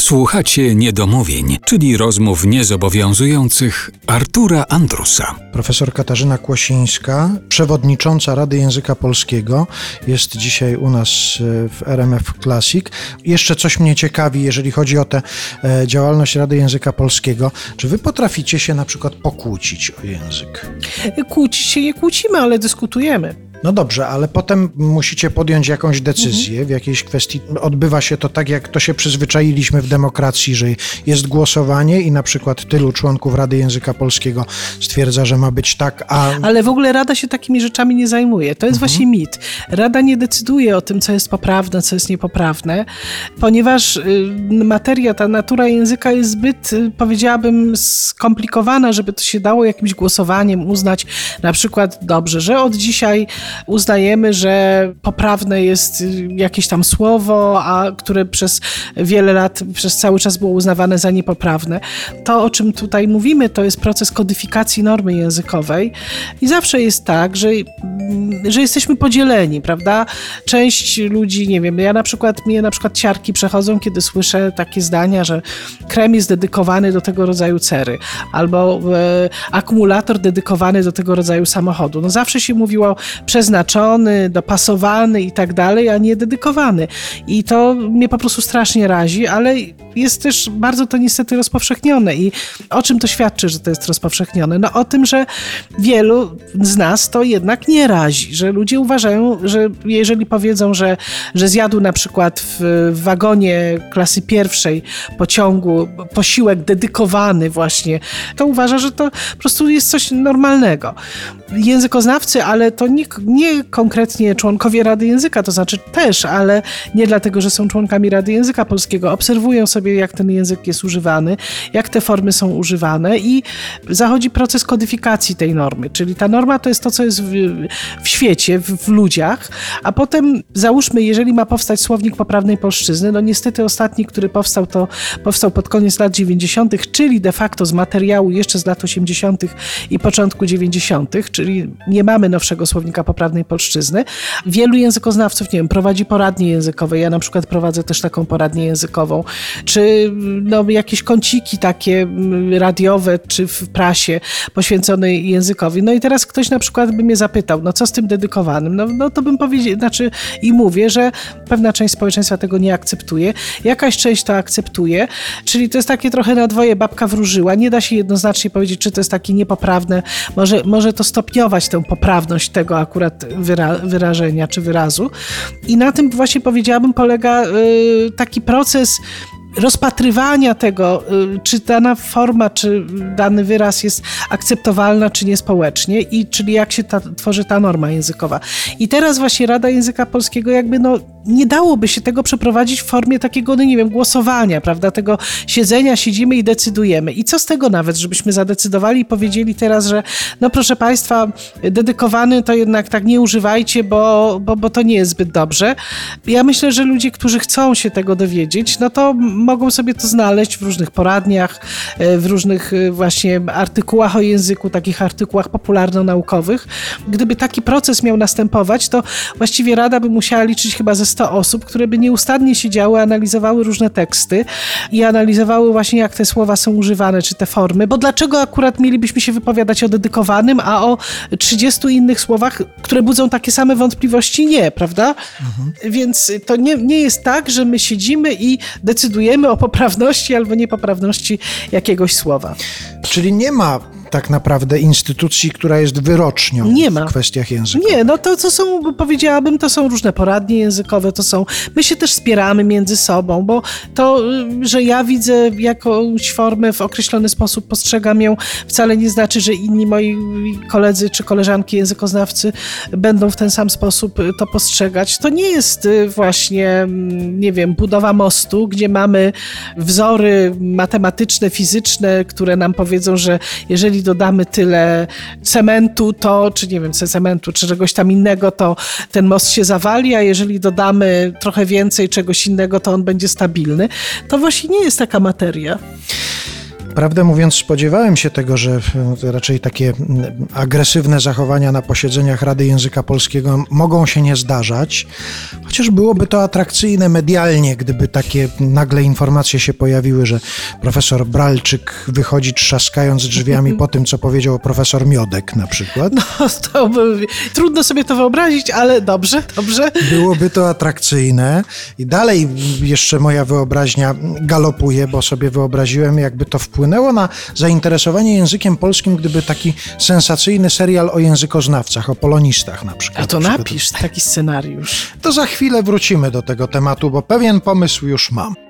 Słuchacie niedomówień, czyli rozmów niezobowiązujących Artura Andrusa. Profesor Katarzyna Kłosińska, przewodnicząca Rady Języka Polskiego, jest dzisiaj u nas e, w RMF Classic. Jeszcze coś mnie ciekawi, jeżeli chodzi o tę e, działalność Rady Języka Polskiego. Czy wy potraficie się na przykład pokłócić o język? Kłócić się nie kłócimy, ale dyskutujemy. No dobrze, ale potem musicie podjąć jakąś decyzję w jakiejś kwestii. Odbywa się to tak, jak to się przyzwyczailiśmy w demokracji, że jest głosowanie i na przykład tylu członków Rady Języka Polskiego stwierdza, że ma być tak, a... Ale w ogóle Rada się takimi rzeczami nie zajmuje. To jest właśnie mit. Rada nie decyduje o tym, co jest poprawne, co jest niepoprawne, ponieważ y, materia, ta natura języka jest zbyt, y, powiedziałabym, skomplikowana, żeby to się dało jakimś głosowaniem uznać na przykład dobrze, że od dzisiaj uznajemy, że poprawne jest jakieś tam słowo, a które przez wiele lat, przez cały czas było uznawane za niepoprawne. To, o czym tutaj mówimy, to jest proces kodyfikacji normy językowej i zawsze jest tak, że, że jesteśmy podzieleni, prawda? Część ludzi, nie wiem, ja na przykład, mnie na przykład ciarki przechodzą, kiedy słyszę takie zdania, że krem jest dedykowany do tego rodzaju cery, albo e, akumulator dedykowany do tego rodzaju samochodu. No zawsze się mówiło przez przeznaczony, dopasowany i tak dalej, a nie dedykowany. I to mnie po prostu strasznie razi, ale jest też bardzo to niestety rozpowszechnione. I o czym to świadczy, że to jest rozpowszechnione? No o tym, że wielu z nas to jednak nie razi, że ludzie uważają, że jeżeli powiedzą, że, że zjadł na przykład w, wagonie klasy pierwszej pociągu posiłek dedykowany właśnie, to uważa, że to po prostu jest coś normalnego. Językoznawcy, ale to nie, nie konkretnie członkowie Rady Języka, to znaczy też, ale nie dlatego, że są członkami Rady Języka Polskiego, obserwują sobie, jak ten język jest używany, jak te formy są używane i zachodzi proces kodyfikacji tej normy, czyli ta norma to jest to, co jest w, w świecie, w, w ludziach, a potem załóżmy, jeżeli ma powstać słownik poprawnej polszczyzny, no niestety ostatni, który powstał, to powstał pod koniec lat 90., czyli de facto z materiału jeszcze z lat 80. i początku 90., czyli nie mamy nowszego słownika poprawnej polszczyzny. Wielu językoznawców, nie wiem, prowadzi poradnie językowe. Ja na przykład prowadzę też taką poradnię językową. Czy no, jakieś kąciki takie radiowe, czy w prasie poświęconej językowi. No i teraz ktoś na przykład by mnie zapytał, no co z tym dedykowanym? No, no to bym powiedział, znaczy i mówię, że pewna część społeczeństwa tego nie akceptuje, jakaś część to akceptuje, czyli to jest takie trochę na dwoje babka wróżyła. Nie da się jednoznacznie powiedzieć, czy to jest takie niepoprawne. Może, może to stopniować tę poprawność tego akurat akurat wyra wyrażenia czy wyrazu. I na tym właśnie powiedziałabym polega y, taki proces rozpatrywania tego, y, czy dana forma, czy dany wyraz jest akceptowalna, czy nie społecznie, i czyli jak się ta, tworzy ta norma językowa. I teraz właśnie Rada Języka Polskiego jakby no, nie dałoby się tego przeprowadzić w formie takiego, no nie wiem, głosowania, prawda, tego siedzenia, siedzimy i decydujemy. I co z tego nawet, żebyśmy zadecydowali i powiedzieli teraz, że no proszę Państwa, dedykowany to jednak tak nie używajcie, bo, bo, bo to nie jest zbyt dobrze. Ja myślę, że ludzie, którzy chcą się tego dowiedzieć, no to mogą sobie to znaleźć w różnych poradniach, e, w różnych e, właśnie artykułach o języku, takich artykułach popularno-naukowych. Gdyby taki proces miał następować, to właściwie Rada by musiała liczyć chyba ze 100 osób, które by nieustannie siedziały, analizowały różne teksty i analizowały właśnie, jak te słowa są używane, czy te formy. Bo dlaczego akurat mielibyśmy się wypowiadać o dedykowanym, a o 30 innych słowach, które budzą takie same wątpliwości, nie, prawda? Mhm. Więc to nie, nie jest tak, że my siedzimy i decydujemy, o poprawności albo niepoprawności jakiegoś słowa. Czyli nie ma tak naprawdę instytucji, która jest wyrocznią nie ma. w kwestiach języka. Nie, no to co są, powiedziałabym, to są różne poradnie językowe, to są, my się też wspieramy między sobą, bo to, że ja widzę jakąś formę w określony sposób, postrzegam ją, wcale nie znaczy, że inni moi koledzy czy koleżanki językoznawcy będą w ten sam sposób to postrzegać. To nie jest y, właśnie, mm, nie wiem, budowa mostu, gdzie mamy wzory matematyczne, fizyczne, które nam powiedzą, że jeżeli jeżeli dodamy tyle cementu, to, czy nie wiem, cementu, czy czegoś tam innego, to ten most się zawali, a jeżeli dodamy trochę więcej czegoś innego, to on będzie stabilny. To właśnie nie jest taka materia. Prawdę mówiąc, spodziewałem się tego, że e, raczej takie agresywne zachowania na posiedzeniach Rady Języka Polskiego mogą się nie zdarzać, chociaż byłoby to atrakcyjne medialnie, gdyby takie nagle informacje się pojawiły, że profesor Bralczyk wychodzi trzaskając drzwiami po tym, co powiedział profesor Miodek na przykład. No, to by, trudno sobie to wyobrazić, ale dobrze, dobrze. Byłoby to atrakcyjne i dalej jeszcze moja wyobraźnia galopuje, bo sobie wyobraziłem, jakby to wpłynęło na zainteresowanie językiem polskim, gdyby taki sensacyjny serial o językoznawcach, o polonistach na przykład. A to napisz taki scenariusz. To za chwilę wrócimy do tego tematu, bo pewien pomysł już mam.